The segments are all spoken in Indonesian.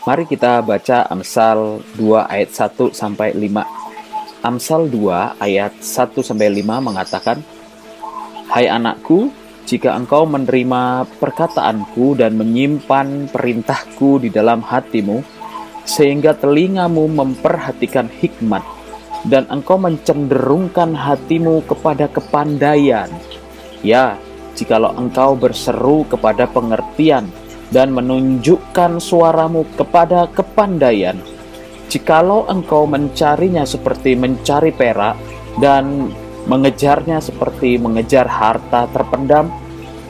Mari kita baca Amsal 2 ayat 1 sampai 5. Amsal 2 ayat 1 sampai 5 mengatakan, Hai anakku, jika engkau menerima perkataanku dan menyimpan perintahku di dalam hatimu, sehingga telingamu memperhatikan hikmat, dan engkau mencenderungkan hatimu kepada kepandaian. Ya, jikalau engkau berseru kepada pengertian, dan menunjukkan suaramu kepada kepandaian. Jikalau engkau mencarinya seperti mencari perak dan mengejarnya seperti mengejar harta terpendam,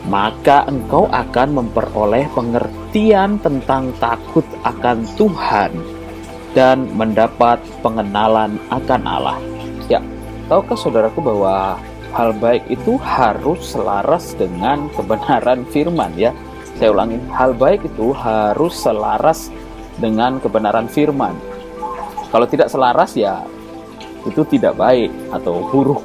maka engkau akan memperoleh pengertian tentang takut akan Tuhan dan mendapat pengenalan akan Allah. Ya, tahukah saudaraku bahwa hal baik itu harus selaras dengan kebenaran firman ya? Saya ulangi, hal baik itu harus selaras dengan kebenaran firman. Kalau tidak selaras ya itu tidak baik atau buruk.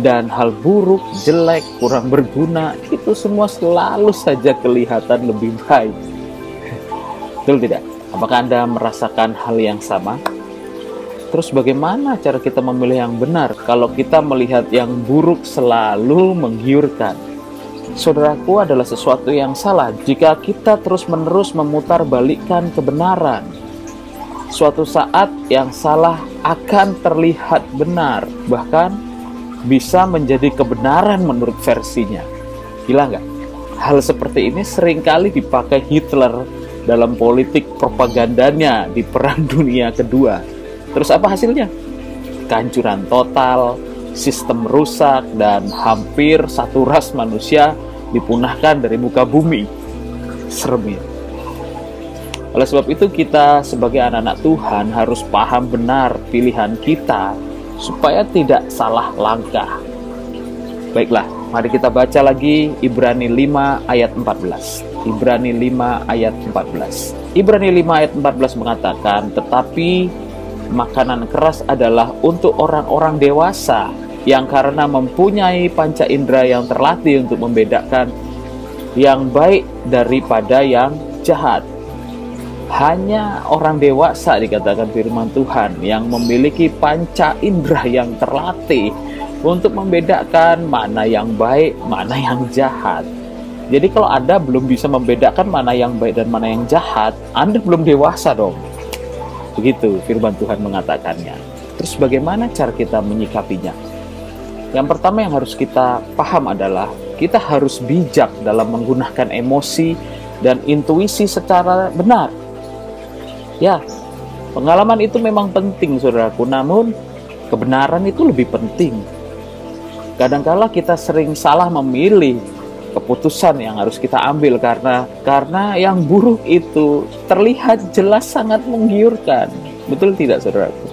Dan hal buruk, jelek, kurang berguna itu semua selalu saja kelihatan lebih baik. Betul tidak? Apakah Anda merasakan hal yang sama? Terus bagaimana cara kita memilih yang benar kalau kita melihat yang buruk selalu menggiurkan? Saudaraku adalah sesuatu yang salah jika kita terus-menerus memutarbalikkan kebenaran. Suatu saat yang salah akan terlihat benar, bahkan bisa menjadi kebenaran menurut versinya. Gila nggak? Hal seperti ini sering kali dipakai Hitler dalam politik propagandanya di Perang Dunia Kedua. Terus apa hasilnya? Kehancuran total, sistem rusak, dan hampir satu ras manusia dipunahkan dari muka bumi. Serem ya. Oleh sebab itu kita sebagai anak-anak Tuhan harus paham benar pilihan kita supaya tidak salah langkah. Baiklah, mari kita baca lagi Ibrani 5 ayat 14. Ibrani 5 ayat 14. Ibrani 5 ayat 14 mengatakan, "Tetapi makanan keras adalah untuk orang-orang dewasa yang karena mempunyai panca indera yang terlatih untuk membedakan yang baik daripada yang jahat. Hanya orang dewasa dikatakan firman Tuhan yang memiliki panca indera yang terlatih untuk membedakan mana yang baik, mana yang jahat. Jadi kalau Anda belum bisa membedakan mana yang baik dan mana yang jahat, Anda belum dewasa dong. Begitu firman Tuhan mengatakannya. Terus bagaimana cara kita menyikapinya? Yang pertama yang harus kita paham adalah kita harus bijak dalam menggunakan emosi dan intuisi secara benar. Ya, pengalaman itu memang penting, saudaraku. Namun, kebenaran itu lebih penting. Kadangkala kita sering salah memilih keputusan yang harus kita ambil karena karena yang buruk itu terlihat jelas sangat menggiurkan. Betul tidak, saudaraku?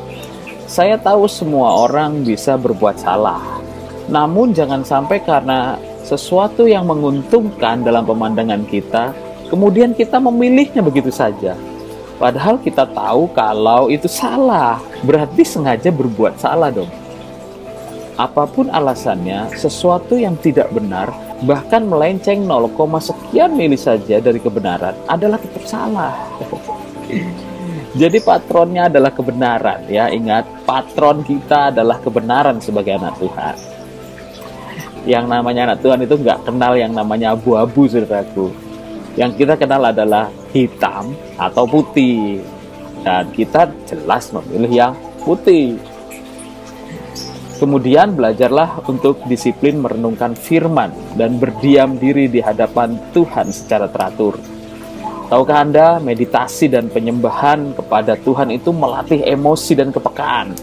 Saya tahu semua orang bisa berbuat salah, namun jangan sampai karena sesuatu yang menguntungkan dalam pemandangan kita, kemudian kita memilihnya begitu saja. Padahal kita tahu kalau itu salah, berarti sengaja berbuat salah dong. Apa pun alasannya, sesuatu yang tidak benar, bahkan melenceng 0, sekian mili saja dari kebenaran adalah tetap salah. Jadi patronnya adalah kebenaran ya, ingat patron kita adalah kebenaran sebagai anak Tuhan yang namanya anak Tuhan itu nggak kenal yang namanya abu-abu saudaraku. Yang kita kenal adalah hitam atau putih. Dan kita jelas memilih yang putih. Kemudian belajarlah untuk disiplin merenungkan firman dan berdiam diri di hadapan Tuhan secara teratur. Tahukah Anda, meditasi dan penyembahan kepada Tuhan itu melatih emosi dan kepekaan.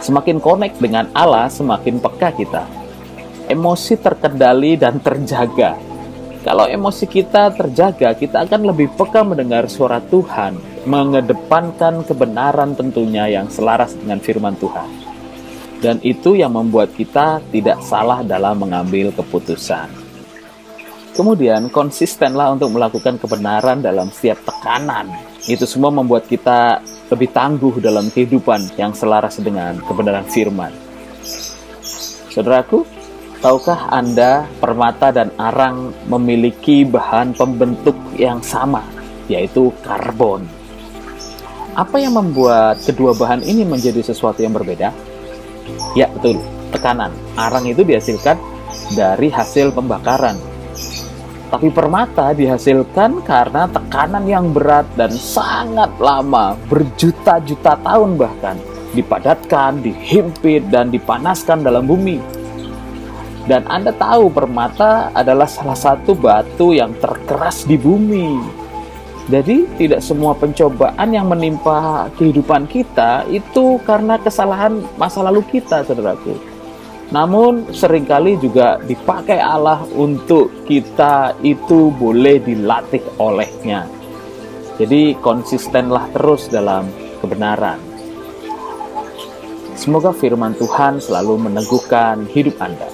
Semakin connect dengan Allah, semakin peka kita emosi terkendali dan terjaga. Kalau emosi kita terjaga, kita akan lebih peka mendengar suara Tuhan, mengedepankan kebenaran tentunya yang selaras dengan firman Tuhan. Dan itu yang membuat kita tidak salah dalam mengambil keputusan. Kemudian konsistenlah untuk melakukan kebenaran dalam setiap tekanan. Itu semua membuat kita lebih tangguh dalam kehidupan yang selaras dengan kebenaran firman. Saudaraku, Tahukah Anda permata dan arang memiliki bahan pembentuk yang sama? yaitu karbon. Apa yang membuat kedua bahan ini menjadi sesuatu yang berbeda? Ya, betul, tekanan. Arang itu dihasilkan dari hasil pembakaran. Tapi permata dihasilkan karena tekanan yang berat dan sangat lama, berjuta-juta tahun bahkan, dipadatkan, dihimpit, dan dipanaskan dalam bumi. Dan Anda tahu permata adalah salah satu batu yang terkeras di bumi. Jadi tidak semua pencobaan yang menimpa kehidupan kita itu karena kesalahan masa lalu kita, saudaraku. Namun sering kali juga dipakai Allah untuk kita itu boleh dilatih olehnya. Jadi konsistenlah terus dalam kebenaran. Semoga firman Tuhan selalu meneguhkan hidup Anda.